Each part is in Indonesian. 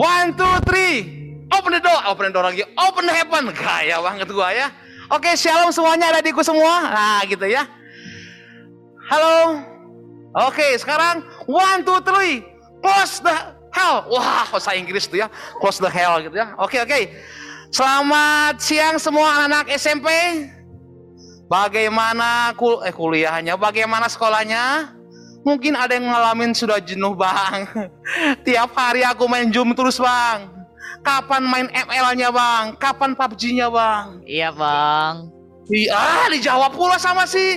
One, two, three. Open the door, open the door lagi, open the heaven. Gaya banget gua ya. Oke, shalom semuanya ada diku semua. Nah, gitu ya. Halo. Oke, sekarang one, two, three. Close the hell. Wah, bahasa Inggris tuh ya. Close the hell gitu ya. Oke, oke. Selamat siang semua anak SMP. Bagaimana kul eh kuliahnya? Bagaimana sekolahnya? Mungkin ada yang ngalamin sudah jenuh bang. Tiap hari aku main Zoom terus bang. Kapan main ML-nya bang? Kapan PUBG-nya bang? Iya bang. Iya, dijawab pula sama si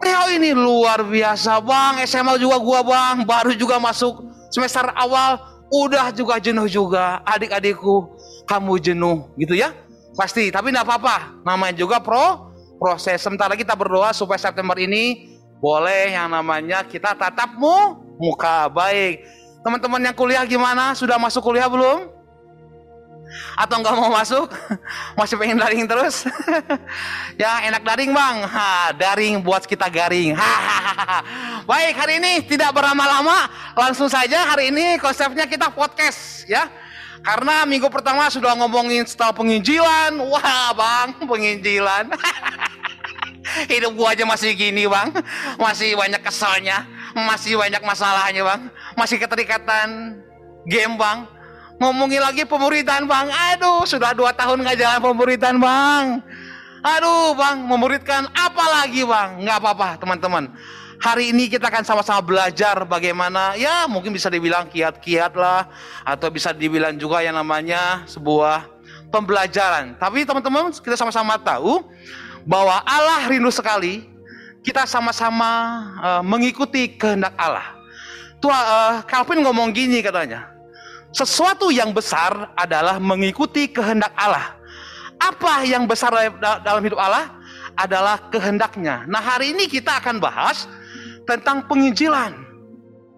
Theo ini luar biasa bang. SMA juga gua bang, baru juga masuk semester awal, udah juga jenuh juga. Adik-adikku, kamu jenuh gitu ya? Pasti, tapi tidak apa-apa. Namanya juga pro proses. Sebentar lagi kita berdoa supaya September ini boleh yang namanya kita tatap mu muka baik. Teman-teman yang kuliah gimana? Sudah masuk kuliah belum? Atau nggak mau masuk? Masih pengen daring terus? ya enak daring bang. Ha, daring buat kita garing. Baik hari ini tidak berlama-lama. Langsung saja hari ini konsepnya kita podcast ya. Karena minggu pertama sudah ngomongin style penginjilan. Wah bang penginjilan. Hidup gua aja masih gini bang. Masih banyak kesalnya. Masih banyak masalahnya bang. Masih keterikatan game bang. Ngomongin lagi pemuridan bang. Aduh sudah dua tahun nggak jalan pemuridan bang. Aduh bang memuridkan apa lagi bang. Nggak apa-apa teman-teman. Hari ini kita akan sama-sama belajar bagaimana ya mungkin bisa dibilang kiat-kiat lah. Atau bisa dibilang juga yang namanya sebuah pembelajaran. Tapi teman-teman kita sama-sama tahu bahwa Allah rindu sekali kita sama-sama uh, mengikuti kehendak Allah. Tua uh, Calvin ngomong gini katanya. Sesuatu yang besar adalah mengikuti kehendak Allah. Apa yang besar dalam hidup Allah adalah kehendaknya. Nah, hari ini kita akan bahas tentang penginjilan.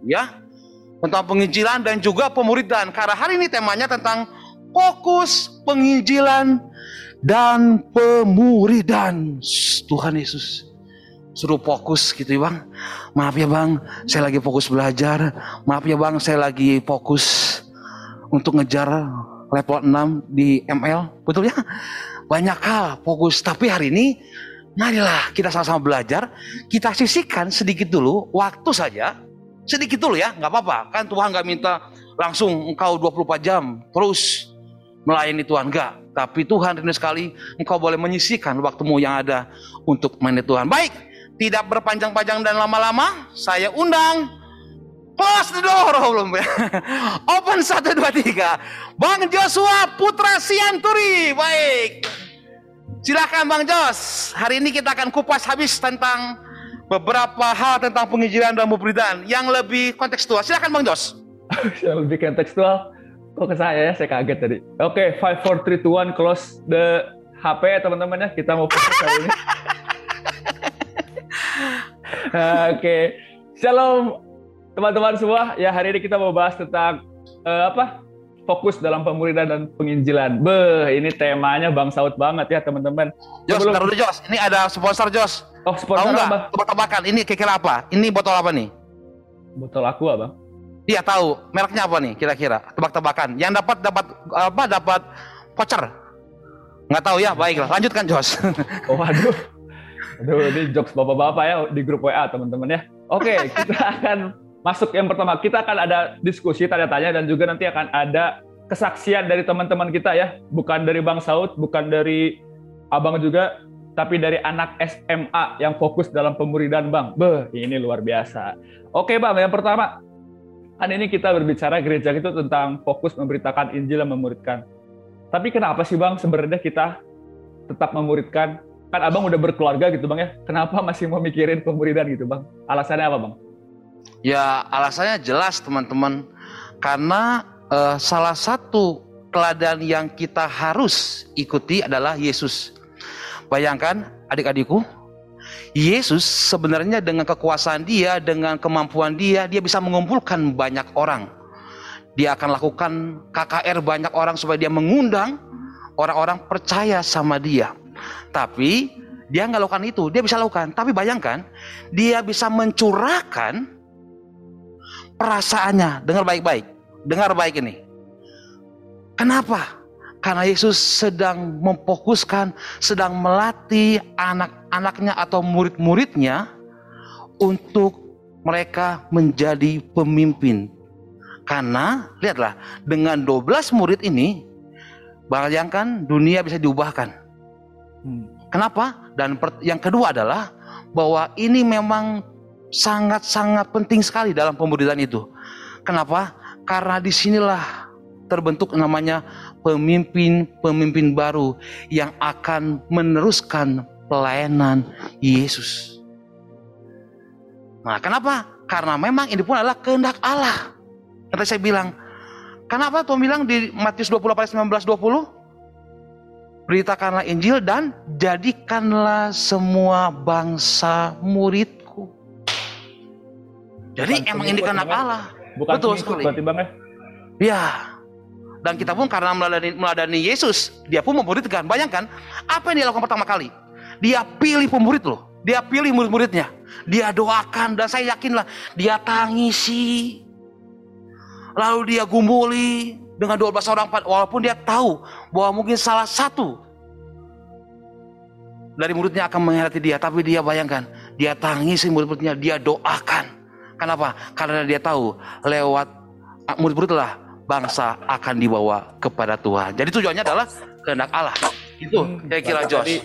Ya. Tentang penginjilan dan juga pemuridan. Karena hari ini temanya tentang fokus penginjilan dan pemuridan. Tuhan Yesus suruh fokus gitu ya bang. Maaf ya bang, saya lagi fokus belajar. Maaf ya bang, saya lagi fokus untuk ngejar level 6 di ML. Betul ya? Banyak hal fokus. Tapi hari ini marilah kita sama-sama belajar. Kita sisihkan sedikit dulu waktu saja. Sedikit dulu ya, nggak apa-apa. Kan Tuhan nggak minta langsung engkau 24 jam terus melayani Tuhan. Enggak. Tapi Tuhan rindu sekali engkau boleh menyisihkan waktumu yang ada untuk melayani Tuhan. Baik, tidak berpanjang-panjang dan lama-lama, saya undang Close the door belum. Open satu dua tiga. Bang Joshua Putra Sianturi. Baik. Silakan Bang Jos. Hari ini kita akan kupas habis tentang beberapa hal tentang pengijilan dan pemberitaan yang lebih kontekstual. Silakan Bang Jos. yang lebih kontekstual. Kok ke saya ya? Saya kaget tadi. Oke, okay, 5 4 3 2 1 close the HP ya teman-teman ya. Kita mau fokus kali ini. Oke. Okay. Shalom teman-teman semua, ya hari ini kita mau bahas tentang uh, apa? Fokus dalam pemuridan dan penginjilan. Beh, ini temanya Bang Saud banget ya teman-teman. Jos, Sebelum... dulu Jos. Ini ada sponsor Jos. Oh, sponsor tahu apa? Tebak-tebakan. Ini kira-kira apa? Ini botol apa nih? Botol aku Bang. Iya tahu. Mereknya apa nih kira-kira? Tebak-tebakan. Yang dapat dapat apa? Dapat voucher. Nggak tahu ya. Baiklah, lanjutkan Jos. oh, aduh. Aduh, ini jokes bapak-bapak ya di grup WA teman-teman ya. Oke, kita akan masuk yang pertama kita akan ada diskusi tanya-tanya dan juga nanti akan ada kesaksian dari teman-teman kita ya bukan dari Bang Saud bukan dari Abang juga tapi dari anak SMA yang fokus dalam pemuridan Bang Beh ini luar biasa oke Bang yang pertama kan ini kita berbicara gereja itu tentang fokus memberitakan Injil dan memuridkan. Tapi kenapa sih Bang sebenarnya kita tetap memuridkan? Kan abang udah berkeluarga gitu bang ya. Kenapa masih mau mikirin pemuridan gitu bang? Alasannya apa bang? Ya alasannya jelas teman-teman. Karena uh, salah satu teladan yang kita harus ikuti adalah Yesus. Bayangkan adik-adikku, Yesus sebenarnya dengan kekuasaan dia, dengan kemampuan dia, dia bisa mengumpulkan banyak orang. Dia akan lakukan KKR banyak orang supaya dia mengundang orang-orang percaya sama dia. Tapi dia nggak lakukan itu, dia bisa lakukan. Tapi bayangkan, dia bisa mencurahkan perasaannya. Dengar baik-baik. Dengar baik ini. Kenapa? Karena Yesus sedang memfokuskan, sedang melatih anak-anaknya atau murid-muridnya untuk mereka menjadi pemimpin. Karena lihatlah dengan 12 murid ini bayangkan dunia bisa diubahkan. Hmm. Kenapa? Dan yang kedua adalah bahwa ini memang sangat-sangat penting sekali dalam pemuridan itu. Kenapa? Karena di sinilah terbentuk namanya pemimpin-pemimpin baru yang akan meneruskan pelayanan Yesus. Nah, kenapa? Karena memang ini pun adalah kehendak Allah. Kata saya bilang, kenapa Tuhan bilang di Matius 28 19 20? Beritakanlah Injil dan jadikanlah semua bangsa muridku. Jadi bukan emang ini kehendak Allah. Bukan Betul sekali. Berarti bang ya? Ya. Dan kita pun karena meladani, meladani Yesus, dia pun memuridkan. Bayangkan, apa yang dia lakukan pertama kali? Dia pilih pemurid loh. Dia pilih murid-muridnya. Dia doakan dan saya yakinlah dia tangisi. Lalu dia gumuli dengan 12 orang walaupun dia tahu bahwa mungkin salah satu dari muridnya akan mengkhianati dia, tapi dia bayangkan, dia tangisi murid-muridnya, dia doakan. Kenapa? Karena dia tahu lewat murid-murid lah bangsa akan dibawa kepada Tuhan. Jadi tujuannya adalah kehendak Allah. Itu hmm, saya kira Josh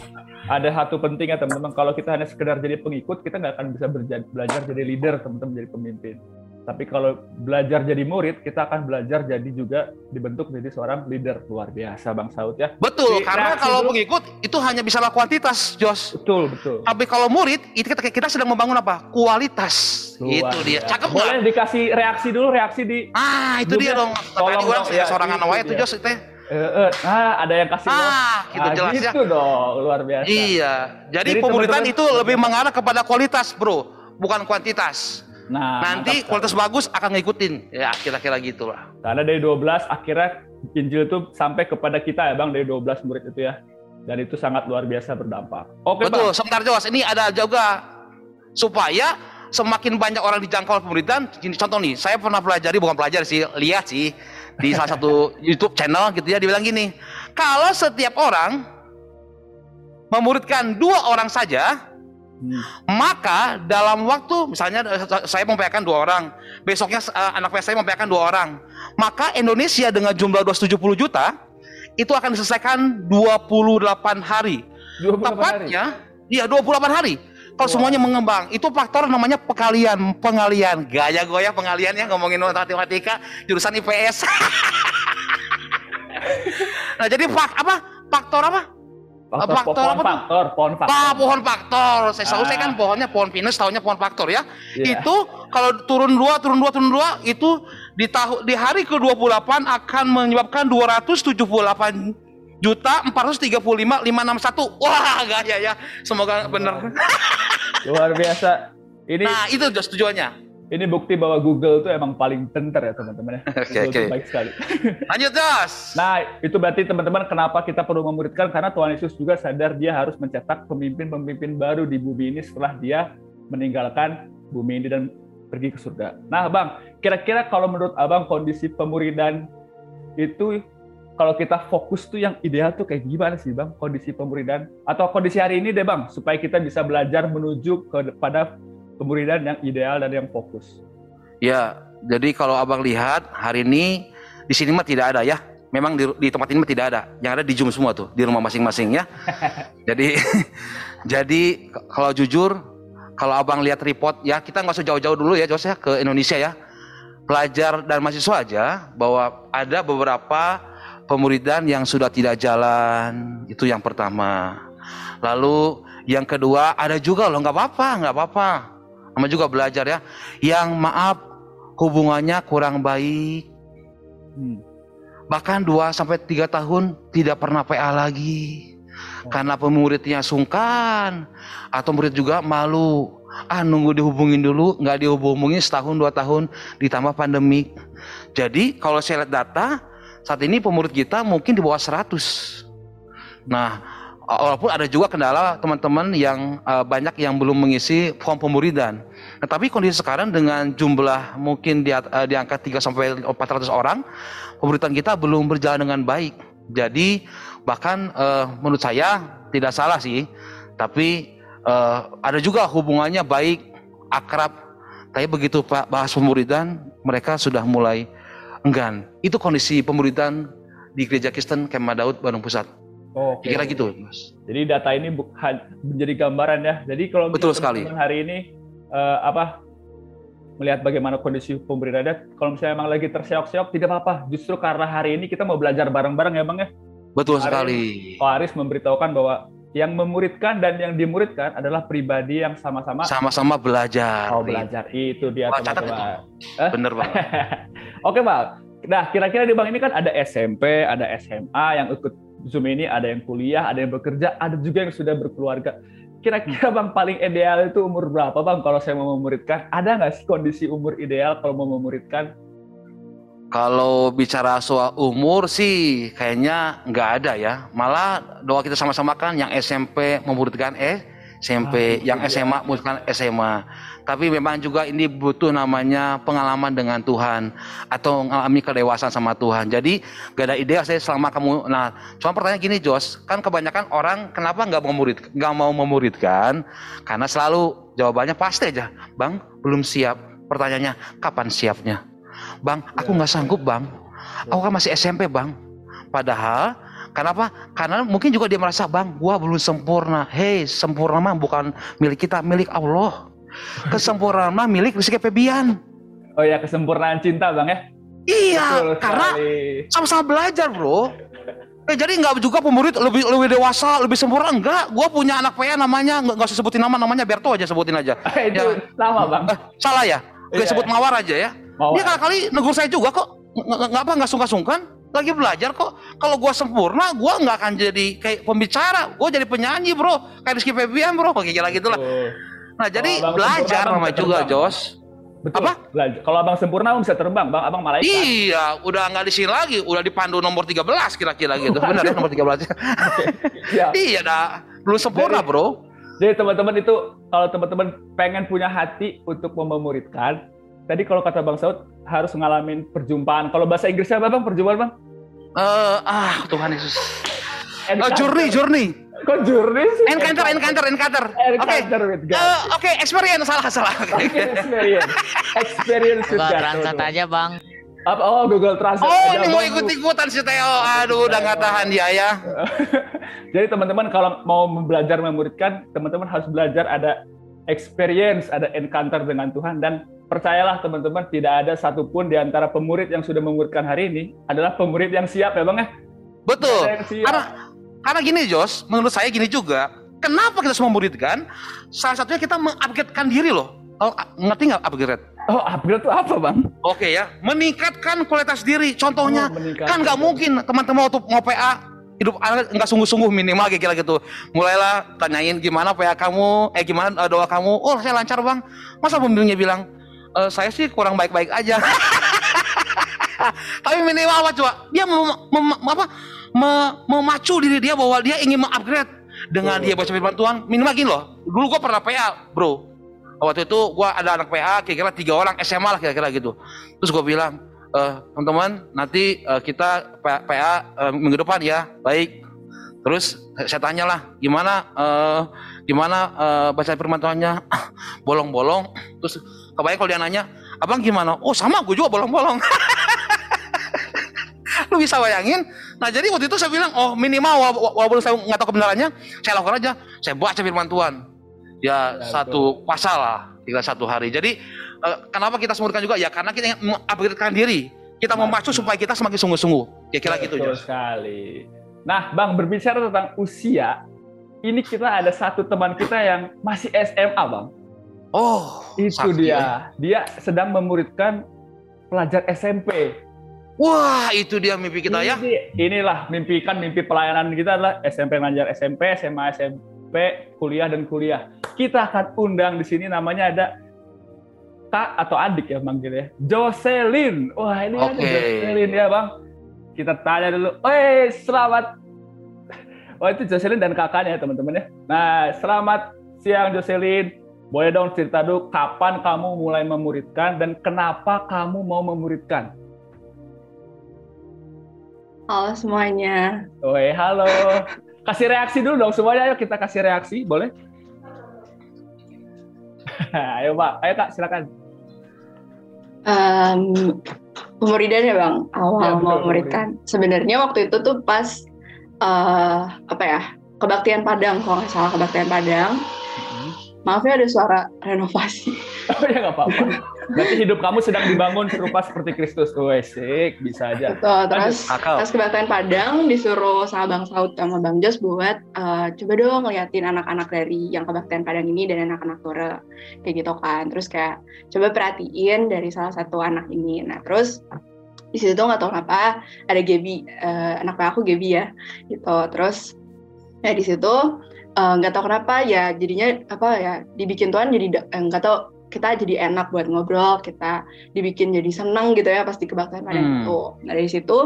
ada satu penting ya teman-teman kalau kita hanya sekedar jadi pengikut kita nggak akan bisa belajar jadi leader teman-teman jadi pemimpin tapi kalau belajar jadi murid kita akan belajar jadi juga dibentuk menjadi seorang leader. Luar biasa bang Saud ya. Betul jadi, karena kalau dulu, pengikut itu hanya bisa kuantitas Jos. Betul betul. Tapi kalau murid itu kita, kita sedang membangun apa? Kualitas. Luar itu dia cakep boleh gak? dikasih reaksi dulu reaksi di ah itu dia dong. Tolong dong. ya, seorang anak itu Jos itu Uh, uh, ah, ada yang kasih ah, gitu ah, jelas gitu ya. dong, luar biasa. Iya. Jadi, Jadi pemuridan itu lebih mengarah kepada kualitas, Bro, bukan kuantitas. Nah, nanti kualitas bagus akan ngikutin. Ya, kira-kira gitulah. Karena dari 12 akhirnya Injil itu sampai kepada kita ya, Bang, dari 12 murid itu ya. Dan itu sangat luar biasa berdampak. Oke, Betul, Bang. sebentar Jos. Ini ada juga supaya semakin banyak orang dijangkau pemuridan. Contoh nih, saya pernah pelajari, bukan pelajari sih, lihat sih di salah satu YouTube channel gitu ya dibilang gini kalau setiap orang memuridkan dua orang saja. Maka dalam waktu misalnya saya membayarkan dua orang besoknya uh, anak saya membayarkan dua orang maka Indonesia dengan jumlah 270 juta itu akan diselesaikan 28 hari 28 tepatnya hari? iya 28 hari kalau wow. semuanya mengembang, itu faktor namanya pekalian, pengalian. Gaya goyah pengalian ya ngomongin matematika jurusan IPS. nah, jadi fak apa? Faktor apa? Faktor, faktor pohon apa? Faktor, pohon faktor. Ah, pohon faktor. Saya selalu ah. saya kan pohonnya pohon pinus, tahunya pohon faktor ya. Yeah. Itu kalau turun dua, turun dua, turun dua, itu di tahun di hari ke-28 akan menyebabkan 278 juta empat ratus tiga puluh lima lima enam satu wah gaya ya semoga benar luar biasa ini nah itu tujuannya ini bukti bahwa Google itu emang paling pinter ya teman-teman ya. Oke okay, okay. baik sekali. Lanjut Jos. Nah itu berarti teman-teman kenapa kita perlu memuridkan karena Tuhan Yesus juga sadar dia harus mencetak pemimpin-pemimpin baru di bumi ini setelah dia meninggalkan bumi ini dan pergi ke surga. Nah bang, kira-kira kalau menurut abang kondisi pemuridan itu kalau kita fokus tuh yang ideal tuh kayak gimana sih bang kondisi pemuridan atau kondisi hari ini deh bang supaya kita bisa belajar menuju kepada pemuridan yang ideal dan yang fokus. Ya, jadi kalau abang lihat hari ini di sini mah tidak ada ya. Memang di, di tempat ini mah tidak ada. Yang ada di Zoom semua tuh di rumah masing-masing ya. jadi jadi kalau jujur kalau abang lihat report ya kita nggak usah jauh-jauh dulu ya Jos ya ke Indonesia ya. Pelajar dan mahasiswa aja bahwa ada beberapa pemuridan yang sudah tidak jalan itu yang pertama lalu yang kedua ada juga loh nggak apa-apa nggak apa-apa sama juga belajar ya. Yang maaf hubungannya kurang baik. Hmm. bahkan dua sampai tiga tahun tidak pernah PA lagi. Karena pemuridnya sungkan. Atau murid juga malu. Ah nunggu dihubungin dulu. Nggak dihubungin setahun dua tahun. Ditambah pandemik jadi kalau saya lihat data saat ini pemurid kita mungkin di bawah 100. Nah, walaupun ada juga kendala teman-teman yang uh, banyak yang belum mengisi form pemuridan. Nah, tapi kondisi sekarang dengan jumlah mungkin di, uh, di angka 3 sampai 400 orang, pemerintahan kita belum berjalan dengan baik. Jadi bahkan uh, menurut saya tidak salah sih, tapi uh, ada juga hubungannya baik, akrab. Tapi begitu Pak bahas pemuridan, mereka sudah mulai enggan. Itu kondisi pemuridan di Gereja Kristen Kemah Daud Bandung Pusat. Oh, okay. kira gitu, Mas. Jadi data ini menjadi gambaran ya. Jadi kalau betul sekali hari ini uh, apa melihat bagaimana kondisi pemerintah kalau misalnya emang lagi terseok-seok tidak apa-apa. Justru karena hari ini kita mau belajar bareng-bareng ya, Bang ya. Betul hari sekali. Pak Aris memberitahukan bahwa yang memuridkan dan yang dimuridkan adalah pribadi yang sama-sama sama-sama belajar. Oh, belajar. Itu dia teman-teman. Bener, Bang. Oke, Bang. Nah, kira-kira di Bang ini kan ada SMP, ada SMA yang ikut Zoom ini ada yang kuliah, ada yang bekerja, ada juga yang sudah berkeluarga. Kira-kira bang paling ideal itu umur berapa bang kalau saya mau memuridkan? Ada nggak sih kondisi umur ideal kalau mau memuridkan? Kalau bicara soal umur sih kayaknya nggak ada ya. Malah doa kita sama-sama kan yang SMP memuridkan eh SMP, ah, yang SMA memuridkan SMA tapi memang juga ini butuh namanya pengalaman dengan Tuhan atau mengalami kedewasaan sama Tuhan. Jadi gak ada ide saya selama kamu. Nah, cuma pertanyaan gini Jos, kan kebanyakan orang kenapa nggak mau murid, nggak mau memuridkan? Karena selalu jawabannya pasti aja, Bang belum siap. Pertanyaannya kapan siapnya? Bang, aku nggak sanggup bang. Aku kan masih SMP bang. Padahal Kenapa? Karena mungkin juga dia merasa bang, gua belum sempurna. Hei, sempurna mah bukan milik kita, milik Allah. Kesempurnaan mah milik Rizky Febian. Oh ya, kesempurnaan cinta bang ya? Iya, Betul karena sama-sama belajar bro. Eh, jadi nggak juga pemurid lebih lebih dewasa, lebih sempurna enggak. Gua punya anak PA namanya nggak usah sebutin nama, namanya Berto aja sebutin aja. Itu ya. sama bang. Eh, salah ya? Gue iya, sebut iya. Mawar aja ya. Mawar. Dia kali-kali negur saya juga kok. Nggak apa nggak sungkan-sungkan. Lagi belajar kok. Kalau gua sempurna, gua nggak akan jadi kayak pembicara. Gua jadi penyanyi bro. Kayak Rizky Febian bro. Kayak gitu lah. Oh. Nah, jadi oh, belajar sama juga, Jos. Betul. Apa? Belajar. Kalau abang sempurna bisa terbang, bang. Abang malaikat. Iya, udah nggak di sini lagi, udah dipandu nomor 13 kira-kira gitu. Benar ya nomor 13. ya. Iya, dah. Belum sempurna, jadi, Bro. Jadi teman-teman itu kalau teman-teman pengen punya hati untuk memuridkan, tadi kalau kata Bang Saud harus ngalamin perjumpaan. Kalau bahasa Inggrisnya apa, Bang? Perjumpaan, Bang? Eh, uh, ah, Tuhan Yesus. Oh, journey, journey. Kok journey sih? Encounter, encounter, encounter. Oke. Okay. Uh, Oke, okay, experience salah salah. Okay. okay, experience. Experience with God. Translate aja, Bang. Apa? Oh, Google Translate. Oh, ini mau ikut-ikutan si Theo. Aduh, udah nggak tahan dia ya. Jadi teman-teman kalau mau belajar memuridkan, teman-teman harus belajar ada experience, ada encounter dengan Tuhan dan percayalah teman-teman tidak ada satupun di antara pemurid yang sudah memuridkan hari ini adalah pemurid yang siap ya bang ya. Betul. Karena karena gini Jos, menurut saya gini juga. Kenapa kita semua muridkan? Salah satunya kita mengupgradekan diri loh. Oh, ngerti nggak upgrade? Oh, upgrade itu apa bang? Oke ya, meningkatkan kualitas diri. Contohnya, oh, kan nggak mungkin teman-teman waktu mau PA hidup nggak sungguh-sungguh minimal kayak kira gitu. Mulailah tanyain gimana PA kamu, eh gimana eh, doa kamu. Oh saya lancar bang. Masa pembimbingnya bilang, e, saya sih kurang baik-baik aja. Tapi minimal apa coba? Dia mau apa? Memacu diri dia bahwa dia ingin mengupgrade. Dengan oh. dia baca firman Tuhan minimal gini loh. Dulu gue pernah PA bro. Waktu itu gue ada anak PA kira-kira tiga orang SMA lah kira-kira gitu. Terus gue bilang eh, teman-teman nanti uh, kita PA, PA uh, minggu depan ya. Baik. Terus saya tanya lah gimana uh, gimana uh, baca firman Tuhannya? Bolong-bolong. Terus kebayang kalau dia nanya abang gimana? Oh sama gue juga bolong-bolong lu bisa bayangin Nah jadi waktu itu saya bilang, oh minimal walaupun saya nggak tahu kebenarannya, saya lakukan aja. Saya baca firman Tuhan. Ya, ya satu pasal lah, tiga satu hari. Jadi uh, kenapa kita semurkan juga? Ya karena kita mengupgradekan diri. Kita memacu supaya kita semakin sungguh-sungguh. Kira-kira gitu. Betul sekali. Nah, Bang berbicara tentang usia, ini kita ada satu teman kita yang masih SMA, Bang. Oh, itu dia. Ya. Dia sedang memuridkan pelajar SMP Wah, itu dia mimpi kita ya. Inilah mimpi kan mimpi pelayanan kita adalah SMP ngajar SMP, SMA SMP, kuliah dan kuliah. Kita akan undang di sini namanya ada kak atau adik ya manggil ya. Jocelyn. Wah, ini okay. ada Jocelyn ya, Bang. Kita tanya dulu. Eh, selamat. Oh, itu Jocelyn dan kakaknya teman-teman ya. Nah, selamat siang Jocelyn. Boleh dong cerita dulu kapan kamu mulai memuridkan dan kenapa kamu mau memuridkan? Halo semuanya. Oi, halo. Kasih reaksi dulu dong semuanya. Ayo kita kasih reaksi, boleh? ayo Pak, ayo Kak, silakan. Um, pemuridan ya bang, awal Ya, betul, mau memuridkan. Sebenarnya waktu itu tuh pas eh apa ya kebaktian Padang, kalau nggak salah kebaktian Padang. Maaf ya ada suara renovasi. Oh ya nggak apa-apa. Berarti hidup kamu sedang dibangun serupa seperti Kristus. Wesik, bisa aja. Gitu. Terus Akal. pas kebaktian Padang disuruh sama Bang Saud sama Bang Jos buat eh, coba dong ngeliatin anak-anak dari yang kebaktian Padang ini dan anak-anak Tora kayak gitu kan. Terus kayak coba perhatiin dari salah satu anak ini. Nah terus di situ tuh nggak tahu kenapa ada Gebi eh, anak aku Gebi ya gitu. Terus ya di situ eh, nggak tahu kenapa ya jadinya apa ya dibikin Tuhan jadi eh, nggak tahu kita jadi enak buat ngobrol kita dibikin jadi seneng gitu ya pas di kebaktian Padang Hmm. itu. Nah dari situ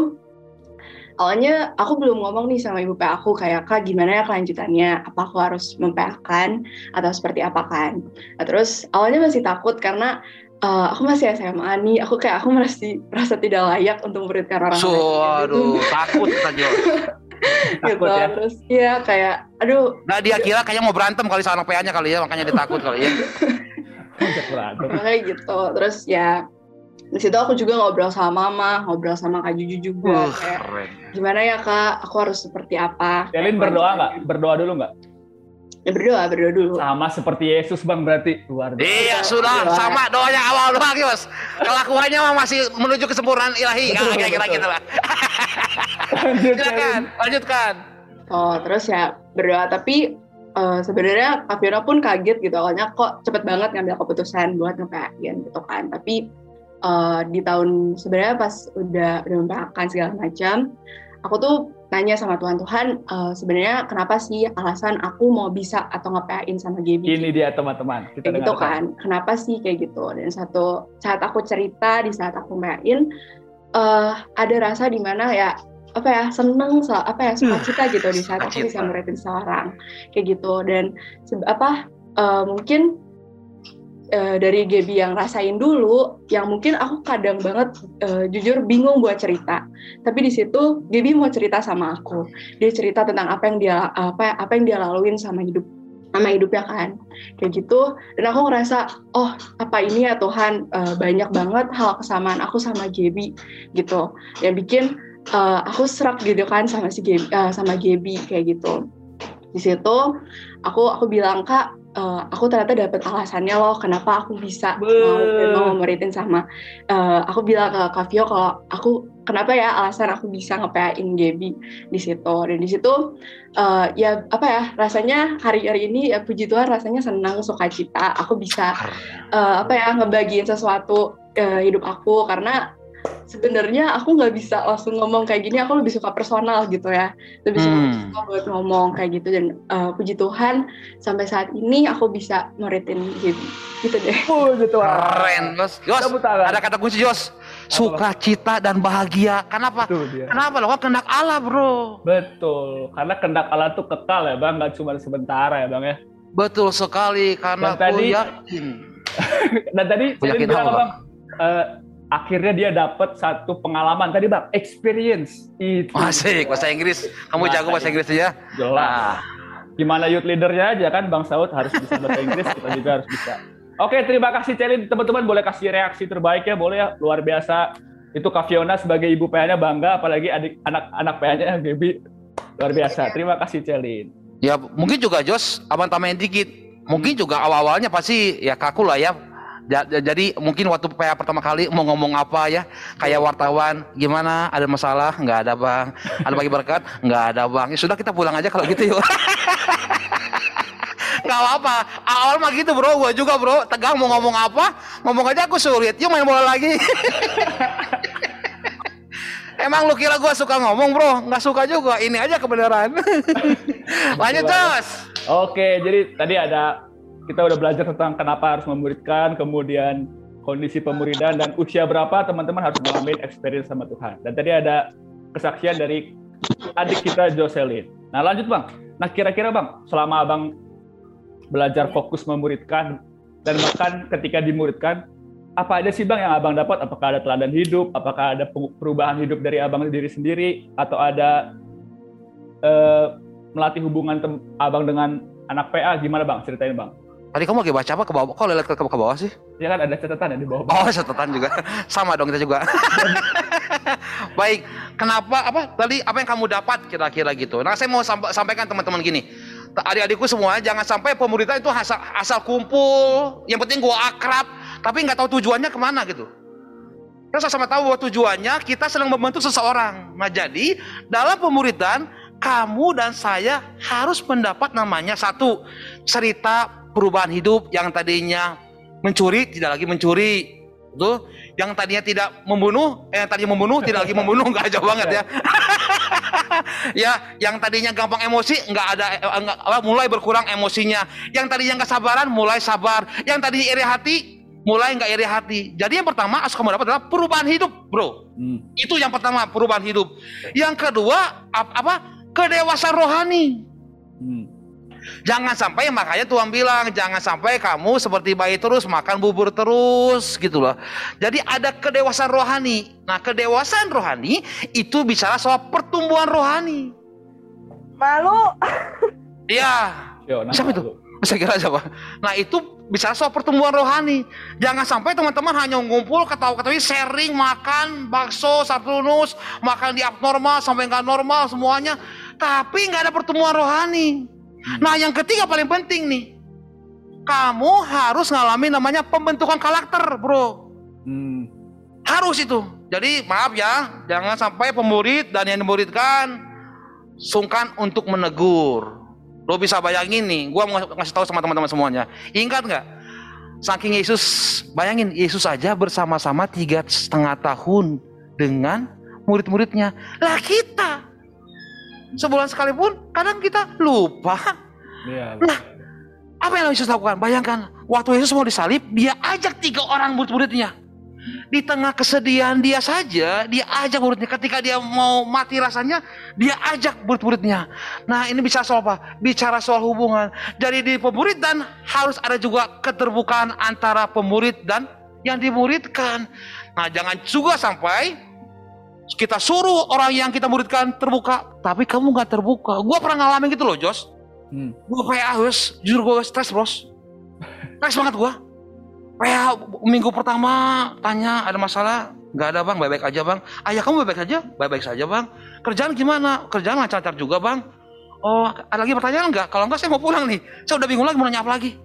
awalnya aku belum ngomong nih sama ibu PA aku kayak kak gimana ya kelanjutannya apa aku harus memPA-kan atau seperti apa kan nah, terus awalnya masih takut karena eh, aku masih SMA nih aku kayak aku masih merasa tidak layak untuk memuridkan orang So, lain aduh, takut kita Jo. gitu Takut ya? terus ya kayak aduh Nah dia kira kayaknya mau berantem kali sama anak PA-nya kali ya, makanya dia takut kali ya. Kayak gitu terus ya di situ aku juga ngobrol sama mama ngobrol sama kak Juju juga Uh, kayak keren. gimana ya kak aku harus seperti apa Kayak berdoa nggak? kelanjutannya. Berdoa dulu nggak? ya berdoa berdoa dulu Sama seperti Yesus bang berarti luar biasa. Iya sudah Doa. sama doanya awal doang Yos. Kelakuannya mah masih menuju kesempurnaan ilahi. Nah, kira-kira gitu lah. Lanjut, Silakan, lanjutkan. Oh, terus ya berdoa tapi eh, sebenarnya Kak Fiona pun kaget gitu awalnya kok cepet banget ngambil keputusan buat ngepain gitu kan. Tapi eh, di tahun sebenarnya pas udah udah mempeakan segala macam, aku tuh nanya sama Tuhan Tuhan eh, sebenarnya kenapa sih alasan aku mau bisa atau ngepain sama Gaby? Ini dia teman-teman. Kita kayak gitu kan kenapa sih kayak gitu dan satu saat aku cerita di saat aku main eh ada rasa di mana ya apa ya seneng so, apa ya sukacita gitu di saat aku bisa muridin seorang kayak gitu. Dan apa eh, mungkin eh, dari Gaby yang rasain dulu yang mungkin aku kadang banget eh, jujur bingung buat cerita. Tapi di situ Gaby mau cerita sama aku. Dia cerita tentang apa yang dia apa apa yang dia laluin sama hidup sama hidupnya kan. Kayak gitu. Dan aku ngerasa oh apa ini ya Tuhan eh, banyak banget hal kesamaan aku sama Gaby gitu. Yang bikin eh, aku serak gitu kan sama si Gaby, eh, sama Gaby kayak gitu. Di situ aku aku bilang kak eh, aku ternyata dapet alasannya loh kenapa aku bisa mau, Be- mau memeritin sama eh, aku bilang ke Kak Vio kalau aku kenapa ya alasan aku bisa ngepain Gaby di situ. Dan di situ eh, ya apa ya rasanya hari-hari ini ya puji Tuhan rasanya senang sukacita. Aku bisa eh, apa ya ngebagiin sesuatu eh, hidup aku karena sebenarnya aku nggak bisa langsung ngomong kayak gini aku lebih suka personal gitu ya lebih suka, Hmm. suka buat ngomong kayak gitu dan eh, puji Tuhan sampai saat ini aku bisa meritin Gaby gitu deh Puji Tuhan. Keren, Tepuk tangan. ada kata kunci Yos. Sukacita dan bahagia. Kenapa? Dia. Kenapa? Lo kan kehendak Allah, Bro. Betul. Karena kendak Allah tuh kekal ya bang, nggak cuma sementara ya bang ya. Betul sekali karena Dan tadi- aku yakin. Dan tadi yakin bilang apa, apa, bang? Eh, akhirnya dia dapat satu pengalaman tadi bang, experience itu. Asik, bahasa Inggris. Kamu jago bahasa Inggris ya? Jelas. Nah, Gimana youth leadernya aja kan Bang Saud harus bisa bahasa Inggris, kita juga harus bisa. Oke, terima kasih Celin. Teman-teman boleh kasih reaksi terbaik ya, boleh ya. Luar biasa. Itu Kak Fiona sebagai ibu PA-nya bangga, apalagi adik anak-anak PA-nya Gaby. Luar biasa. Terima kasih Celin. ya mungkin juga Jos, abang tambahin dikit. Mungkin juga awal-awalnya pasti ya kaku lah ya. Ja- ja- Jadi mungkin waktu PA pertama kali mau ngomong apa ya, kayak wartawan, gimana? Ada masalah? Nggak ada bang. Ada bagi berkat? Nggak ada bang. Ya sudah kita pulang aja kalau gitu yuk. Nggak apa-apa. Awal mah gitu bro, gua juga bro. Tegang mau ngomong apa? Ngomong aja aku sulit. Yuk main bola lagi. Emang lu kira gua suka ngomong bro? Nggak suka juga. Ini aja kebenaran. Lanjut Jos. Oke, jadi tadi ada kita udah belajar tentang kenapa harus memuridkan, kemudian kondisi pemuridan dan usia berapa teman-teman harus mengalami experience sama Tuhan. Dan tadi ada kesaksian dari adik kita Jocelyn. Nah lanjut bang. Nah kira-kira bang, selama abang belajar fokus memuridkan, dan bahkan ketika dimuridkan apa aja sih bang yang abang dapat? Apakah ada teladan hidup? Apakah ada perubahan hidup dari abang diri sendiri? Atau ada uh, melatih hubungan abang dengan anak PA? Gimana bang? Ceritain bang. Tadi kamu lagi baca apa ke bawah? Kok lihat ke, ke bawah sih? Ya kan ada catatan ya di bawah. Oh catatan juga, sama dong kita juga. Baik, kenapa apa tadi apa yang kamu dapat kira-kira gitu? Nah saya mau sampaikan teman-teman gini, adik-adikku semua jangan sampai pemerintah itu asal, asal kumpul, yang penting gua akrab, tapi nggak tahu tujuannya ke mana gitu. Kita sama-sama tahu bahwa tujuannya kita sedang membentuk seseorang. Nah jadi dalam pemuridan kamu dan saya harus mendapat namanya satu cerita perubahan hidup yang tadinya mencuri tidak lagi mencuri tuh yang tadinya tidak membunuh eh yang tadinya membunuh tidak lagi membunuh nggak jauh banget ya ya yang tadinya gampang emosi nggak ada enggak, eh, mulai berkurang emosinya yang tadinya nggak sabaran mulai sabar yang tadinya iri hati mulai nggak iri hati. Jadi yang pertama harus kamu dapat adalah perubahan hidup, bro. Hmm. Itu yang pertama perubahan hidup. Yang kedua apa? Kedewasaan rohani. Hmm. Jangan sampai makanya Tuhan bilang jangan sampai kamu seperti bayi terus makan bubur terus gitu loh. Jadi ada kedewasaan rohani. Nah kedewasaan rohani itu bicara soal pertumbuhan rohani. Malu. Iya. Siapa itu? Saya kira siapa? Nah itu bisa soal pertumbuhan rohani. Jangan sampai teman-teman hanya ngumpul ketawa-ketawa sharing makan bakso satu nus, makan di abnormal sampai nggak normal semuanya, tapi nggak ada pertumbuhan rohani. Hmm. Nah yang ketiga paling penting nih, kamu harus ngalami namanya pembentukan karakter, bro. Hmm. Harus itu. Jadi maaf ya, jangan sampai pemurid dan yang dimuridkan sungkan untuk menegur Lo bisa bayangin nih, gue mau ngasih tahu sama teman-teman semuanya. Ingat nggak? Saking Yesus, bayangin Yesus saja bersama-sama tiga setengah tahun dengan murid-muridnya. Lah kita sebulan sekalipun kadang kita lupa. Ya, nah, apa yang Yesus lakukan? Bayangkan, waktu Yesus mau disalib, dia ajak tiga orang murid-muridnya di tengah kesedihan dia saja, dia ajak muridnya. Ketika dia mau mati rasanya, dia ajak murid-muridnya. Nah ini bisa soal apa? Bicara soal hubungan. Jadi di pemurid dan harus ada juga keterbukaan antara pemurid dan yang dimuridkan. Nah jangan juga sampai kita suruh orang yang kita muridkan terbuka, tapi kamu nggak terbuka. Gue pernah ngalamin gitu loh, Jos. Hmm. Gue kayak harus, jujur gue stres, bros. Stres banget gue PH minggu pertama tanya ada masalah? Nggak ada bang. Baik-baik aja bang. Ayah kamu baik-baik aja baik-baik saja bang. Kerjaan gimana? Kerjaan lancar-lancar juga bang. Oh ada lagi pertanyaan nggak? Kalau nggak saya mau pulang nih. Saya udah bingung lagi mau nanya apa lagi.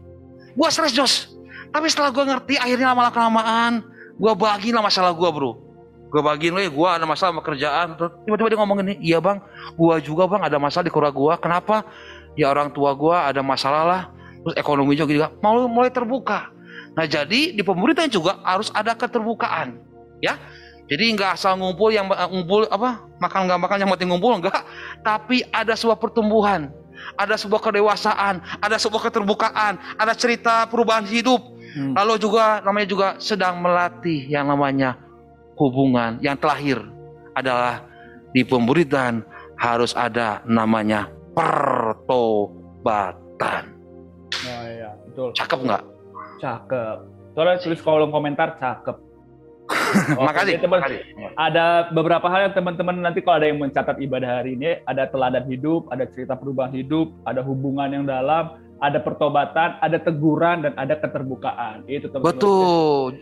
Gua stres jos. Tapi setelah gua ngerti akhirnya lama kelamaan gua bagiin lah masalah gua bro gua bagiin loh gua ada masalah sama kerjaan tiba-tiba dia ngomong ini iya bang gua juga bang ada masalah di keluarga gua kenapa ya orang tua gua ada masalah lah terus ekonomi juga mau mulai terbuka Nah jadi di pemerintahan juga harus ada keterbukaan, ya. Jadi nggak asal ngumpul yang uh, ngumpul apa makan nggak makan yang penting ngumpul enggak, tapi ada sebuah pertumbuhan, ada sebuah kedewasaan, ada sebuah keterbukaan, ada cerita perubahan hidup. Hmm. Lalu juga namanya juga sedang melatih yang namanya hubungan yang terakhir adalah di pemuridan harus ada namanya pertobatan. Nah, iya, betul. Cakep nggak? Cakep. Soalnya tulis kolom komentar cakep. Oh, makasih, teman. Ada beberapa hal yang teman-teman nanti kalau ada yang mencatat ibadah hari ini, ada teladan hidup, ada cerita perubahan hidup, ada hubungan yang dalam, ada pertobatan, ada teguran dan ada keterbukaan. Itu teman-teman. Betul.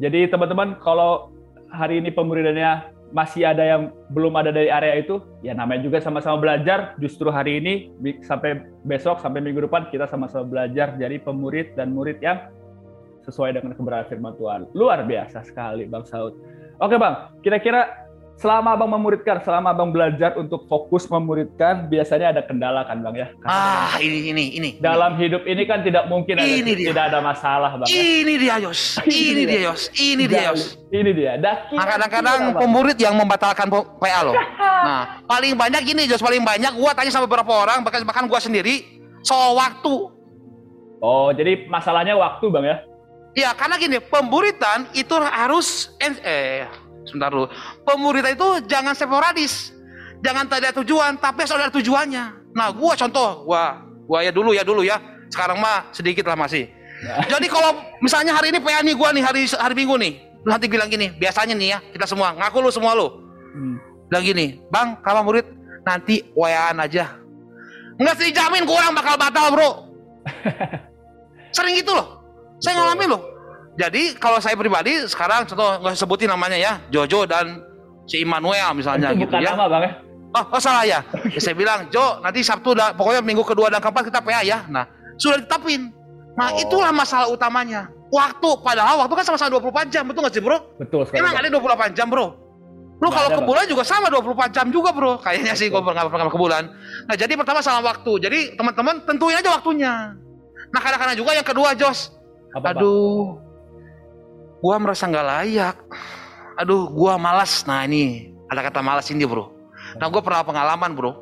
Jadi teman-teman kalau hari ini pemuridannya masih ada yang belum ada dari area itu, ya namanya juga sama-sama belajar. Justru hari ini sampai besok sampai minggu depan kita sama-sama belajar jadi pemurid dan murid yang sesuai dengan kebenaran firman Tuhan. Luar biasa sekali Bang Saud. Oke Bang, kira-kira selama abang memuridkan, selama abang belajar untuk fokus memuridkan, biasanya ada kendala kan bang ya? Karena ah ini ini ini. Dalam hidup ini kan tidak mungkin ini ada, dia. tidak ada masalah bang. Ya? Ini dia Yos, ini dia Yos, ini dia Yos. Ini dia. Nah, kadang-kadang pemurid yang membatalkan PA loh. Nah paling banyak ini Yos, paling banyak gua tanya sama beberapa orang, bahkan bahkan gua sendiri soal waktu. Oh jadi masalahnya waktu bang ya? Ya karena gini pemburitan itu harus eh sebentar dulu. Pemuridan itu jangan sporadis. Jangan tak ada tujuan, tapi harus ada tujuannya. Nah, gua contoh, gua gua ya dulu ya dulu ya. Sekarang mah sedikit lah masih. Jadi kalau misalnya hari ini PA nih gua nih hari hari Minggu nih, lu nanti bilang gini, biasanya nih ya kita semua ngaku lu semua lu. Hmm. Bilang gini, "Bang, kalau murid nanti WA-an aja." Enggak sih jamin kurang bakal batal, Bro. Sering gitu loh. Saya Betul. ngalamin loh. Jadi kalau saya pribadi sekarang contoh nggak sebutin namanya ya, Jojo dan si Immanuel misalnya Itu gitu bukan ya. nama bang ya. Oh, oh salah ya. Ya, Saya bilang, Jo, nanti Sabtu, dah, pokoknya minggu kedua dan keempat kita PA ya. Nah, sudah ditetapin. Nah, Oh. itulah masalah utamanya. Waktu, padahal waktu kan sama-sama 24 jam, betul nggak sih bro? Betul sekali. Emang ada 28 jam bro? Lu Nggak kalau ada, ke Bang. bulan juga sama 24 jam juga bro. Kayaknya sih gue pernah pernah ke bulan. Nah, jadi pertama salah waktu. Jadi teman-teman tentuin aja waktunya. Nah, kadang-kadang juga yang kedua, Jos. Apa, Bang? Gua merasa nggak layak. Aduh, gua malas. Nah ini ada kata malas ini bro. Nah gua pernah pengalaman bro.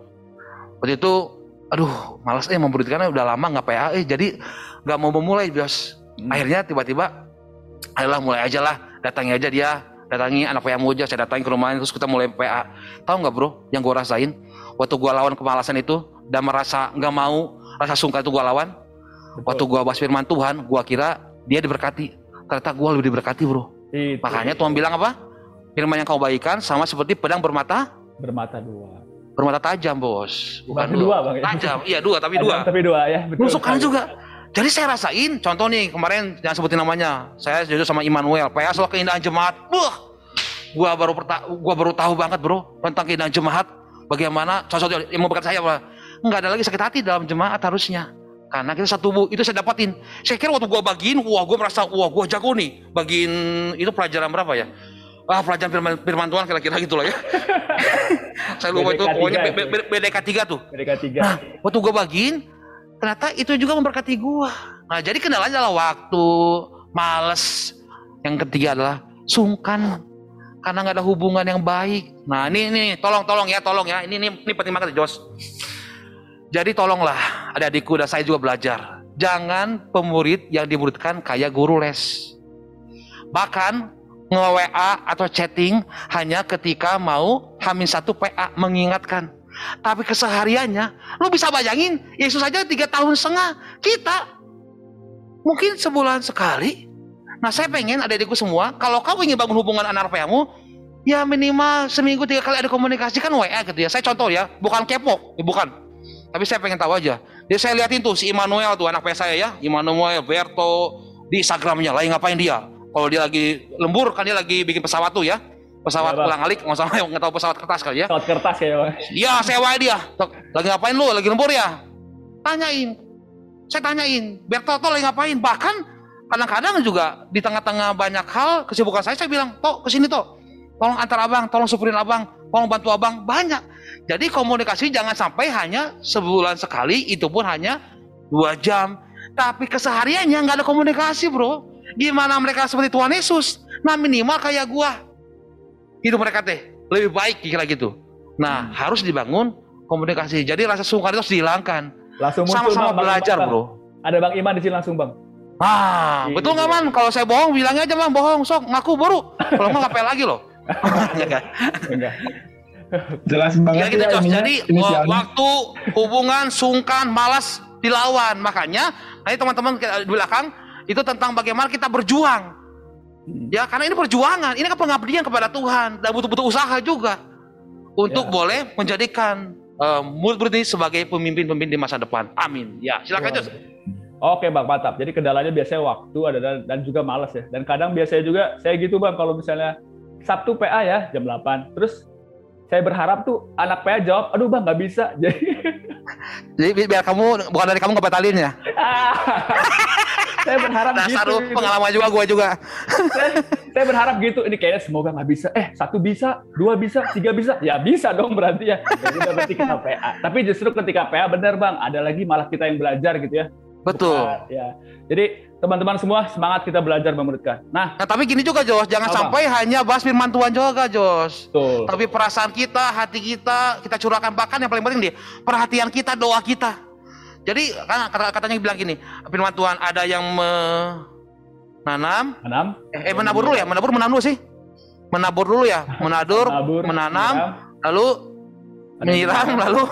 Waktu itu, aduh malas eh memberikannya udah lama nggak PA eh jadi nggak mau memulai bias. Hmm. Akhirnya tiba-tiba, ayolah mulai aja lah. Datangi aja dia, datangi anak PA Moja, saya datangi ke rumahnya terus kita mulai PA. Tahu nggak bro? Yang gua rasain waktu gua lawan kemalasan itu dan merasa nggak mau, rasa sungkan itu gua lawan. Betul. Waktu gua bahas firman Tuhan, gua kira dia diberkati. Ternyata gua lebih diberkati, Bro. Itu. Makanya Tuhan bilang apa? Firman yang kau bagikan sama seperti pedang bermata bermata dua. bermata tajam, Bos. Bukan dua, Bang, ya? Tajam. Iya, dua, tapi dua. Tapi dua ya. Betul. Nusukkan sekali. juga. Jadi saya rasain, contoh nih kemarin jangan sebutin namanya. Saya jujur sama Immanuel, PA soal keindahan jemaat. Wah, gua baru perta- gua baru tahu banget, Bro, tentang keindahan jemaat. Bagaimana sosok yang mau berkata saya apa? Enggak ada lagi sakit hati dalam jemaat harusnya. Karena kita satu tubuh, itu saya dapatin. Saya kira waktu gua bagiin, wah gua merasa, wah gua jago nih. Bagiin itu pelajaran berapa ya? Ah, pelajaran firman, firman Tuhan kira-kira gitu lah ya. saya lupa itu, BDK pokoknya tiga B-. B- BDK 3 tuh. Mereka tiga. Nah, waktu gue bagiin, ternyata itu juga memberkati gue. Nah, jadi kendalanya adalah waktu, males. Yang ketiga adalah sungkan. Karena nggak ada hubungan yang baik. Nah, ini, ini, tolong, tolong ya, tolong ya. Ini, ini, ini penting banget, Jos. Jadi tolonglah, adik-adikku dan saya juga belajar. Jangan pemurid yang dimuridkan kayak guru les. Bahkan nge-WA atau chatting hanya ketika mau hamin satu PA mengingatkan. Tapi kesehariannya, lu bisa bayangin, Yesus aja tiga tahun setengah. Kita mungkin sebulan sekali. Nah saya pengen adik-adikku semua, kalau kamu ingin bangun hubungan anak PA-mu, ya minimal seminggu tiga kali ada komunikasi kan WA gitu ya. Saya contoh ya, bukan kepo, bukan. Tapi saya pengen tahu aja. Jadi saya liatin tuh si Immanuel tuh anak saya ya, Immanuel, Berto, di Instagramnya lagi ngapain dia. Kalau dia lagi lembur kan dia lagi bikin pesawat tuh ya. Pesawat Ya, Bang. ulang alik, nggak salah nggak tahu pesawat kertas kali ya. Pesawat kertas ya. Iya, sewa dia. Lagi ngapain lu? Lagi lembur ya? Tanyain. Saya tanyain, Bertoto lagi ngapain? Bahkan kadang-kadang juga di tengah-tengah banyak hal kesibukan saya, saya bilang, Tok, ke sini Tok. Tolong antar abang, tolong supirin abang, tolong bantu abang. Banyak. Jadi komunikasi jangan sampai hanya sebulan sekali, itu pun hanya dua jam. Tapi kesehariannya nggak ada komunikasi bro. Gimana mereka seperti Tuhan Yesus? Nah minimal kayak gua. Itu mereka teh. Lebih baik kira gitu. Nah harus dibangun komunikasi. Jadi rasa sungkan itu harus dihilangkan. Langsung Sama-sama belajar Bang. bro. Ada Bang Iman di sini langsung Bang. Ah, Iya. betul nggak man? Kalau saya bohong, bilangnya aja bang bohong. Sok ngaku baru. Kalau nggak ngapel lagi loh. Enggak. Enggak. Jelas Ya banget ya Jos. ininya, Jadi inisialnya. waktu hubungan sungkan malas dilawan. Makanya ini teman-teman di belakang itu tentang bagaimana kita berjuang. Hmm. Ya karena ini perjuangan, ini kan pengabdian kepada Tuhan dan butuh-butuh usaha juga untuk Ya. boleh menjadikan uh, murid-murid ini sebagai pemimpin-pemimpin di masa depan. Amin. Ya silakan Jos. Oke bang, mantap. Jadi kendalanya biasanya waktu ada dan, dan juga males ya. Dan kadang biasanya juga saya gitu bang, kalau misalnya Sabtu PA ya jam 8. Terus saya berharap tuh anak PA jawab, aduh bang nggak bisa. Jadi Jadi bi- biar kamu bukan dari kamu nggak batalin ya. saya berharap Dasar gitu. pengalaman juga gua juga. saya, saya berharap gitu. Ini kayaknya semoga nggak bisa. Eh satu bisa, dua bisa, tiga bisa. Ya bisa dong berarti ya. Jadi berarti kita PA. Tapi justru ketika PA benar bang, ada lagi malah kita yang belajar gitu ya. Betul. Bukan, ya. Jadi teman-teman semua semangat kita belajar memuridkan. Nah, Nah tapi gini juga Jos, jangan Apa? sampai hanya bahas firman Tuhan juga Jos. betul. Tapi perasaan kita, hati kita, kita curahkan bahkan yang paling penting nih, perhatian kita, doa kita. Jadi kan kata katanya bilang gini, firman Tuhan ada yang menanam, Enam. eh, eh, menabur dulu ya, menabur menanam dulu sih. Menabur dulu ya, menabur, Menabur, menanam, menyiram, lalu menyiram, lalu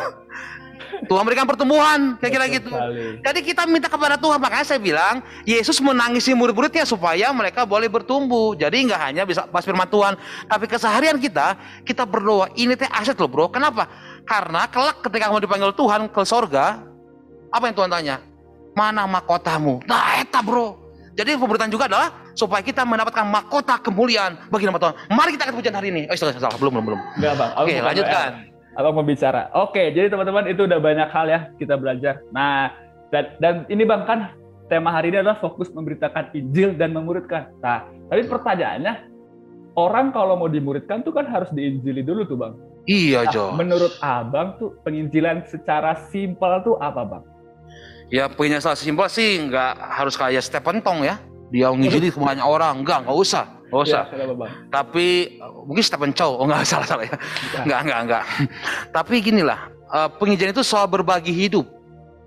Tuhan berikan pertumbuhan, kira-kira gitu. sekali. Jadi kita minta kepada Tuhan, makanya saya bilang Yesus menangisi murid-muridnya supaya mereka boleh bertumbuh. Jadi nggak hanya bisa pas firman Tuhan, tapi keseharian kita kita berdoa. Ini teh aset loh bro. Kenapa? Karena kelak ketika kamu dipanggil Tuhan ke sorga, apa yang Tuhan tanya? Mana mahkotamu? Nah, eta bro. Jadi pemberitaan juga adalah supaya kita mendapatkan mahkota kemuliaan bagi nama Tuhan. Mari kita akan pujian hari ini. Oh, salah, salah, belum, belum, belum. Enggak bang. Oke, lanjutkan. Abang mau bicara. Oke, jadi teman-teman itu udah banyak hal ya kita belajar. Nah, dan, dan ini bang kan tema hari ini adalah fokus memberitakan Injil dan memuridkan. Nah, tapi pertanyaannya, orang kalau mau dimuridkan tuh kan harus diinjili dulu tuh bang. Iya, Nah, Jo. menurut abang tuh penginjilan secara simpel tuh apa bang? Ya punya salah simpel sih nggak harus kayak Stephen Tong ya. Dia ngijili ke banyak orang. Enggak, nggak usah. Usah. Ya, bang? Tapi uh, mungkin Stephen Chow. Oh nggak salah salah ya. Bukan. Enggak, enggak, enggak. Tapi gini lah, uh, penginjilan itu soal berbagi hidup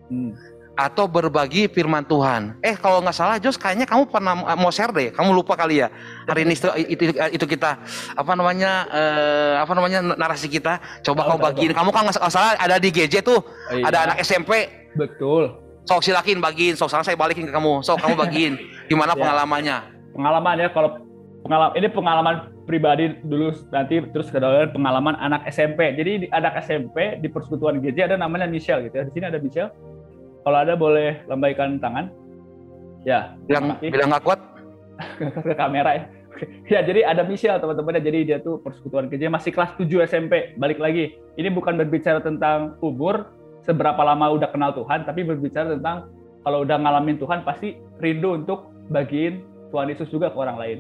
Hmm. atau berbagi firman Tuhan. Eh kalau nggak salah Jos kayaknya kamu pernah uh, mau share deh. Kamu lupa kali ya. Hari ini itu itu, itu kita apa namanya eh, apa namanya narasi kita. Coba Tahu, kamu bagiin. Kamu kan nggak salah ada di GJ tuh. Oh, iya. Ada anak SMP. Betul. Sok silakin bagiin. Sok sekarang saya balikin ke kamu. Sok kamu bagiin. Gimana Ya. pengalamannya? pengalaman ya kalau pengalaman ini pengalaman pribadi dulu nanti terus kedua pengalaman anak SMP jadi di anak SMP di persekutuan GJ ada namanya Michelle gitu ya. Di sini ada Michelle. Kalau ada boleh lambaikan tangan. Ya Bilang Oke. bilang nggak kuat. ke kamera ya. Ya jadi ada Michelle teman-teman ya. jadi dia tuh persekutuan GJ masih kelas 7 SMP balik lagi. Ini bukan berbicara tentang umur seberapa lama udah kenal Tuhan tapi berbicara tentang kalau udah ngalamin Tuhan pasti rindu untuk bagiin Tuhan Yesus juga ke orang lain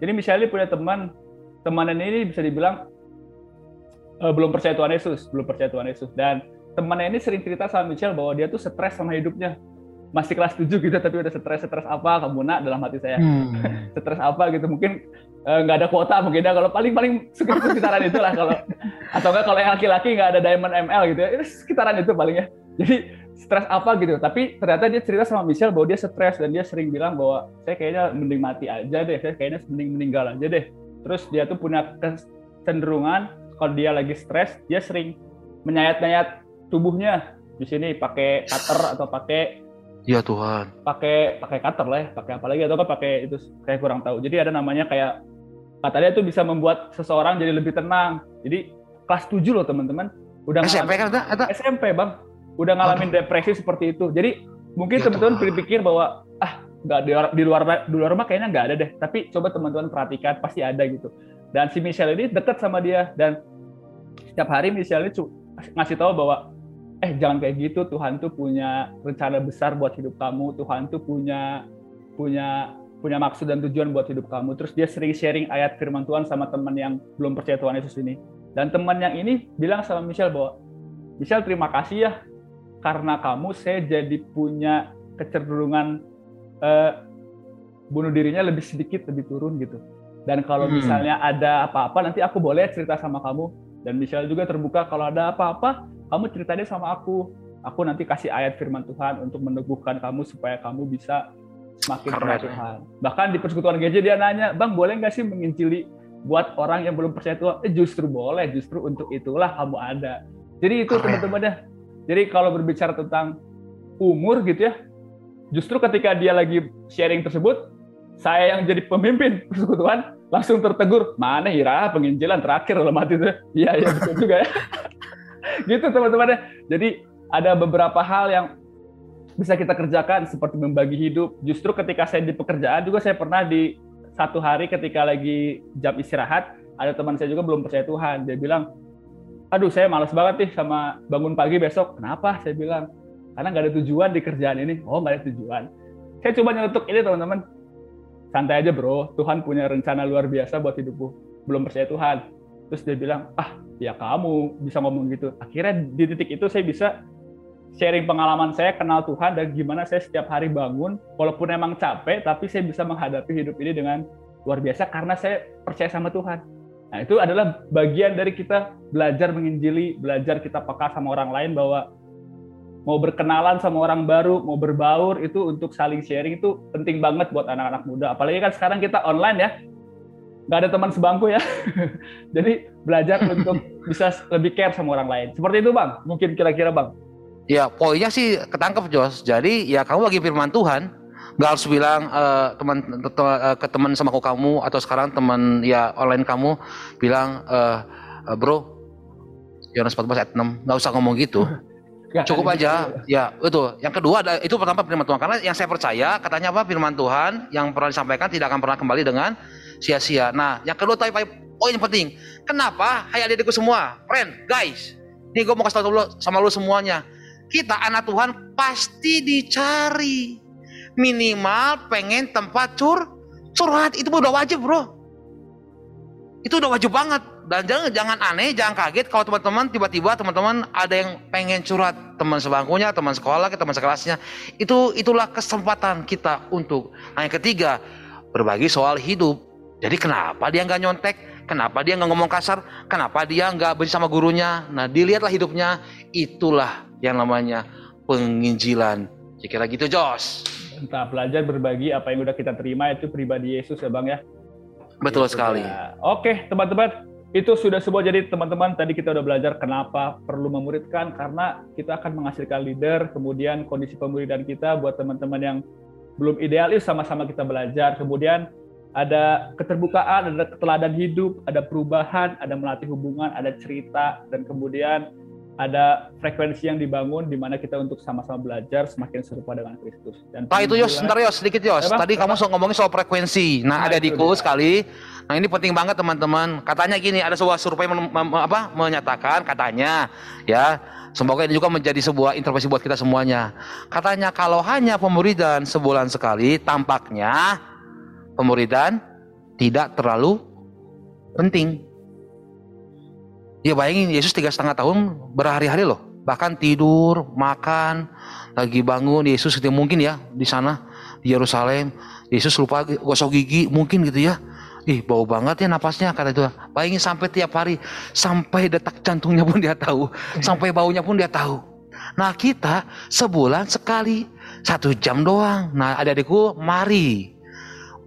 jadi misalnya punya teman temannya ini bisa dibilang eh, belum percaya Tuhan Yesus belum percaya Tuhan Yesus. Dan temannya ini sering cerita sama Michelle bahwa dia tuh stres sama hidupnya. Masih kelas 7 gitu tapi udah stres stres apa kamu nak dalam hati saya. Hmm. stres apa gitu mungkin eh, nggak ada kuota mungkin ya. Kalau paling paling sekitar sekitaran itulah kalau atau enggak kalau yang laki-laki nggak ada diamond ML gitu ya. Itu sekitaran itu paling ya. Jadi stres apa gitu tapi ternyata dia cerita sama Michelle bahwa dia stres dan dia sering bilang bahwa saya kayaknya mending mati aja deh saya kayaknya mending meninggal aja deh terus dia tuh punya kecenderungan kalau dia lagi stres dia sering menyayat-nyayat tubuhnya di sini pakai cutter atau pakai Ya Tuhan. pakai pakai cutter lah ya, pakai apa lagi atau kan pakai itu saya kurang tahu. Jadi ada namanya kayak katanya itu bisa membuat seseorang jadi lebih tenang. Jadi kelas 7 loh teman-teman. Udah SMP kan ada? SMP bang, udah ngalamin depresi seperti itu. Jadi mungkin Ya teman-teman berpikir bahwa ah nggak di, luar- di luar di luar rumah kayaknya nggak ada deh. Tapi coba teman-teman perhatikan pasti ada gitu. Dan si Michelle ini deket sama dia. Dan setiap hari Michelle ini ngasih tahu bahwa eh jangan kayak gitu. Tuhan tuh punya rencana besar buat hidup kamu. Tuhan tuh punya punya punya maksud dan tujuan buat hidup kamu. Terus dia sering sharing ayat firman Tuhan sama teman yang belum percaya Tuhan Yesus ini. Dan teman yang ini bilang sama Michelle bahwa Michelle terima kasih ya karena kamu saya jadi punya kecenderungan eh, bunuh dirinya lebih sedikit lebih turun gitu. Dan kalau Hmm. misalnya ada apa-apa nanti aku boleh cerita sama kamu. Dan Michelle juga terbuka kalau ada apa-apa kamu ceritanya sama aku. Aku nanti kasih ayat firman Tuhan untuk meneguhkan kamu supaya kamu bisa semakin percaya Tuhan. Bahkan di persekutuan gereja dia nanya bang boleh nggak sih menginjili buat orang yang belum percaya Tuhan? Eh justru boleh justru untuk itulah kamu ada. Jadi itu teman-teman ya jadi kalau berbicara tentang umur gitu ya justru ketika dia lagi sharing tersebut saya yang jadi pemimpin persekutuan langsung tertegur mana Ira penginjilan terakhir dalam hati itu iya iya betul juga ya. Gitu teman-teman ya jadi ada beberapa hal yang bisa kita kerjakan seperti membagi hidup. Justru ketika saya di pekerjaan juga saya pernah di satu hari ketika lagi jam istirahat ada teman saya juga belum percaya Tuhan. Dia bilang aduh saya malas banget nih sama bangun pagi besok. Kenapa? saya bilang. Karena nggak ada tujuan di kerjaan ini. Oh nggak ada tujuan. Saya coba nyelutuk ini teman-teman. Santai aja bro. Tuhan punya rencana luar biasa buat hidupku. Belum percaya Tuhan. Terus dia bilang ah ya kamu bisa ngomong gitu. Akhirnya di titik itu saya bisa sharing pengalaman saya kenal Tuhan dan gimana saya setiap hari bangun walaupun emang capek tapi saya bisa menghadapi hidup ini dengan luar biasa karena saya percaya sama Tuhan nah itu adalah bagian dari kita belajar menginjili belajar kita peka sama orang lain bahwa mau berkenalan sama orang baru, mau berbaur itu untuk saling sharing itu penting banget buat anak-anak muda. Apalagi kan sekarang kita online ya, nggak ada teman sebangku ya. Jadi belajar untuk bisa lebih care sama orang lain. Seperti itu bang, mungkin kira-kira bang. Ya, poinnya sih ketangkep Jos. Jadi ya kamu bagi firman Tuhan, nggak harus bilang eh, teman te- eh, ke teman sama kamu atau sekarang teman ya online kamu bilang eh, eh, bro Yohanes 14 ayat 6 nggak usah ngomong gitu. Cukup gitu. aja. ya itu. Yang kedua ada itu pertama firman Tuhan. Karena yang saya percaya katanya apa? Firman Tuhan yang pernah disampaikan tidak akan pernah kembali dengan sia-sia. Nah yang kedua tapi poin yang penting. Kenapa? Hai adik-adikku semua. Friend guys. Ini gue mau kasih tahu dulu sama lu semuanya. Kita anak Tuhan pasti dicari minimal pengen tempat cur curhat. Itu udah wajib bro. Itu udah wajib banget. Dan jangan jangan aneh jangan kaget kalau teman-teman tiba-tiba teman-teman ada yang pengen curhat. Teman sebangkunya teman sekolah teman sekelasnya. Itu itulah kesempatan kita untuk nah, yang ketiga berbagi soal hidup. Jadi kenapa dia nggak nyontek? Kenapa dia nggak ngomong kasar? Kenapa dia nggak benci sama gurunya? Nah dilihatlah hidupnya. Itulah yang namanya penginjilan. Kira gitu Jos Entah belajar berbagi apa yang udah kita terima itu pribadi Yesus ya Bang ya. betul Gitu sekali ya. Oke, teman-teman, itu sudah sebuah jadi teman-teman tadi kita udah belajar kenapa perlu memuridkan karena kita akan menghasilkan leader, kemudian kondisi pemuridan kita buat teman-teman yang belum idealis sama-sama kita belajar, kemudian ada keterbukaan, ada keteladan hidup, ada perubahan, ada melatih hubungan, ada cerita, dan kemudian ada frekuensi yang dibangun di mana kita untuk sama-sama belajar semakin serupa dengan Kristus. Dan Pak itu Yos, sebentar Yos, sedikit Yos. Apa? Tadi kamu Apa? so ngomongin soal frekuensi. Nah, Nah, ada adikku dia. sekali. Nah, ini penting banget teman-teman. Katanya gini, ada sebuah survei men- apa, menyatakan katanya ya, semoga ini juga menjadi sebuah intervensi buat kita semuanya. Katanya kalau hanya pemuridan sebulan sekali, tampaknya pemuridan tidak terlalu penting. Ya bayangin Yesus tiga setengah tahun berhari-hari loh, bahkan tidur, makan, lagi bangun Yesus gitu mungkin ya di sana di Yerusalem. Yesus lupa gosok gigi mungkin gitu ya. Ih bau banget ya napasnya kata itu. Bayangin sampai tiap hari sampai detak jantungnya pun dia tahu sampai baunya pun dia tahu. Nah kita sebulan sekali satu jam doang. Nah adik-adikku mari.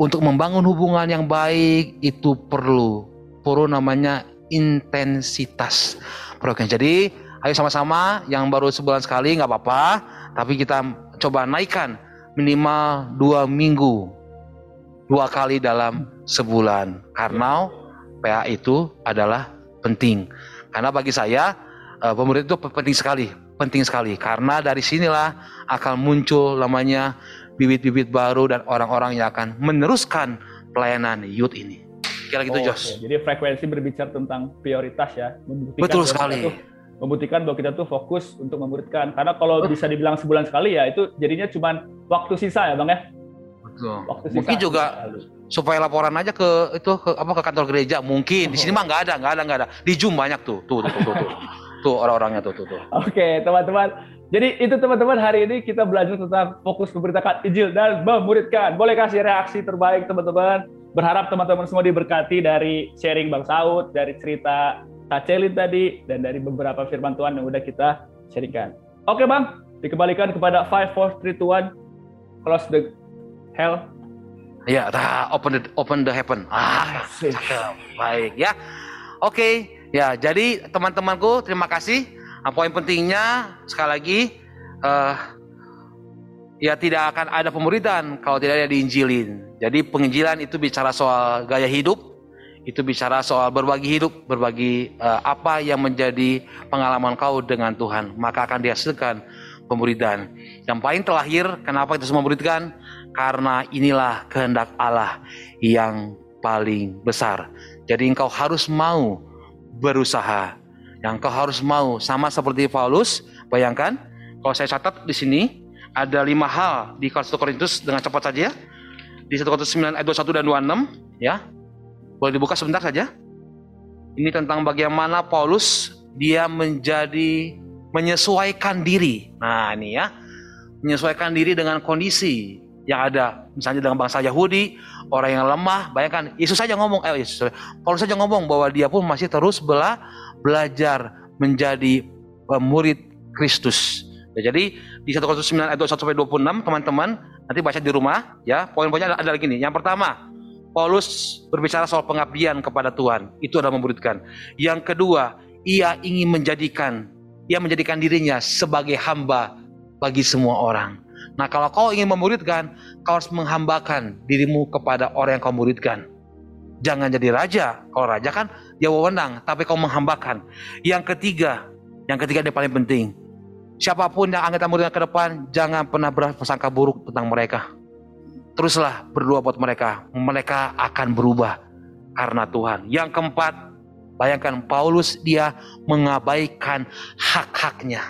Untuk membangun hubungan yang baik itu perlu. Perlu namanya intensitas. Program jadi ayo sama-sama yang baru sebulan sekali nggak apa-apa tapi kita coba naikkan minimal dua minggu dua kali dalam sebulan. Karena PA itu adalah penting. Karena bagi saya eh, pemerintah itu penting sekali penting sekali. Karena dari sinilah akan muncul namanya bibit-bibit baru dan orang-orang yang akan meneruskan pelayanan youth ini kira gitu Oh, Jos oke. Jadi frekuensi berbicara tentang prioritas ya. Membuktikan betul bahwa kita sekali tuh- membuktikan bahwa kita tuh fokus untuk memuridkan. Karena kalau bisa dibilang sebulan sekali ya itu jadinya cuma waktu sisa ya bang ya. Betul. Waktu sisa. mungkin juga supaya laporan aja ke itu ke apa ke kantor gereja mungkin di sini mah nggak ada nggak ada nggak ada di Zoom banyak tuh tuh tuh tuh tuh, tuh. Tuh orang-orangnya tuh tuh tuh Oke teman-teman. Jadi itu teman-teman hari ini kita belajar tentang fokus memberitakan Injil dan memuridkan. Boleh kasih reaksi terbaik teman-teman. Berharap teman-teman semua diberkati dari sharing Bang Saud, dari cerita Kak Celin tadi, dan dari beberapa firman Tuhan yang udah kita sharingkan. Oke Bang, dikembalikan kepada 5, 4, 3, 2, 1. Close the hell. ya dah open the open the heaven ah cakep. baik ya oke ya jadi teman-temanku terima kasih Nah, poin pentingnya sekali lagi eh ya tidak akan ada pemuridan kalau tidak ada diinjilin jadi penginjilan itu bicara soal gaya hidup itu bicara soal berbagi hidup, berbagi eh, apa yang menjadi pengalaman kau dengan Tuhan, maka akan dihasilkan pemuridan. Yang paling terakhir, kenapa kita semua memuridkan? Karena inilah kehendak Allah yang paling besar. Jadi engkau harus mau berusaha. Yang engkau harus mau sama seperti Paulus. Bayangkan, kalau saya catat di sini ada lima hal di 1 Korintus dengan cepat saja. Di 1 Korintus 9 ayat 21 dan 26 ya. Boleh dibuka sebentar saja. Ini tentang bagaimana Paulus dia menjadi menyesuaikan diri. Nah, ini ya. Menyesuaikan diri dengan kondisi yang ada. Misalnya dengan bangsa Yahudi, orang yang lemah, bayangkan Yesus saja ngomong, eh Yesus, Paulus saja ngomong bahwa dia pun masih terus bela, belajar menjadi murid Kristus. Ya, jadi di 1 Korintus 9 ayat 21 sampai 26 teman-teman nanti baca di rumah ya. Poin-poinnya ada, ada lagi nih. Yang pertama, Paulus berbicara soal pengabdian kepada Tuhan. Itu adalah memuridkan. Yang kedua, ia ingin menjadikan ia menjadikan dirinya sebagai hamba bagi semua orang. Nah, kalau kau ingin memuridkan, kau harus menghambakan dirimu kepada orang yang kau muridkan. Jangan jadi raja. Kalau raja kan dia wewenang, tapi kau menghambakan. Yang ketiga, yang ketiga yang paling penting. Siapa pun yang anggota muridnya ke depan, jangan pernah berprasangka buruk tentang mereka. Teruslah berdoa buat mereka. Mereka akan berubah karena Tuhan. Yang keempat, bayangkan Paulus dia mengabaikan hak-haknya.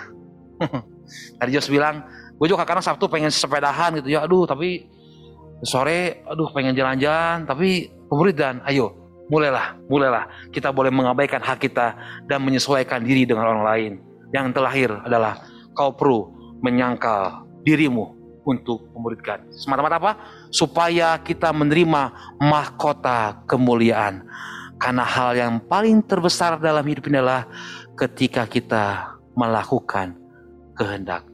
Tadi Jos bilang, gue juga kadang Sabtu pengen sepedahan gitu ya, aduh tapi sore, aduh pengen jalan-jalan, tapi pemuridan, ayo mulailah, mulailah. Kita boleh mengabaikan hak kita dan menyesuaikan diri dengan orang lain. Yang terakhir adalah kau perlu menyangkal dirimu untuk memuridkan. Semata-mata apa? Supaya kita menerima mahkota kemuliaan. Karena hal yang paling terbesar dalam hidup ini adalah ketika kita melakukan kehendak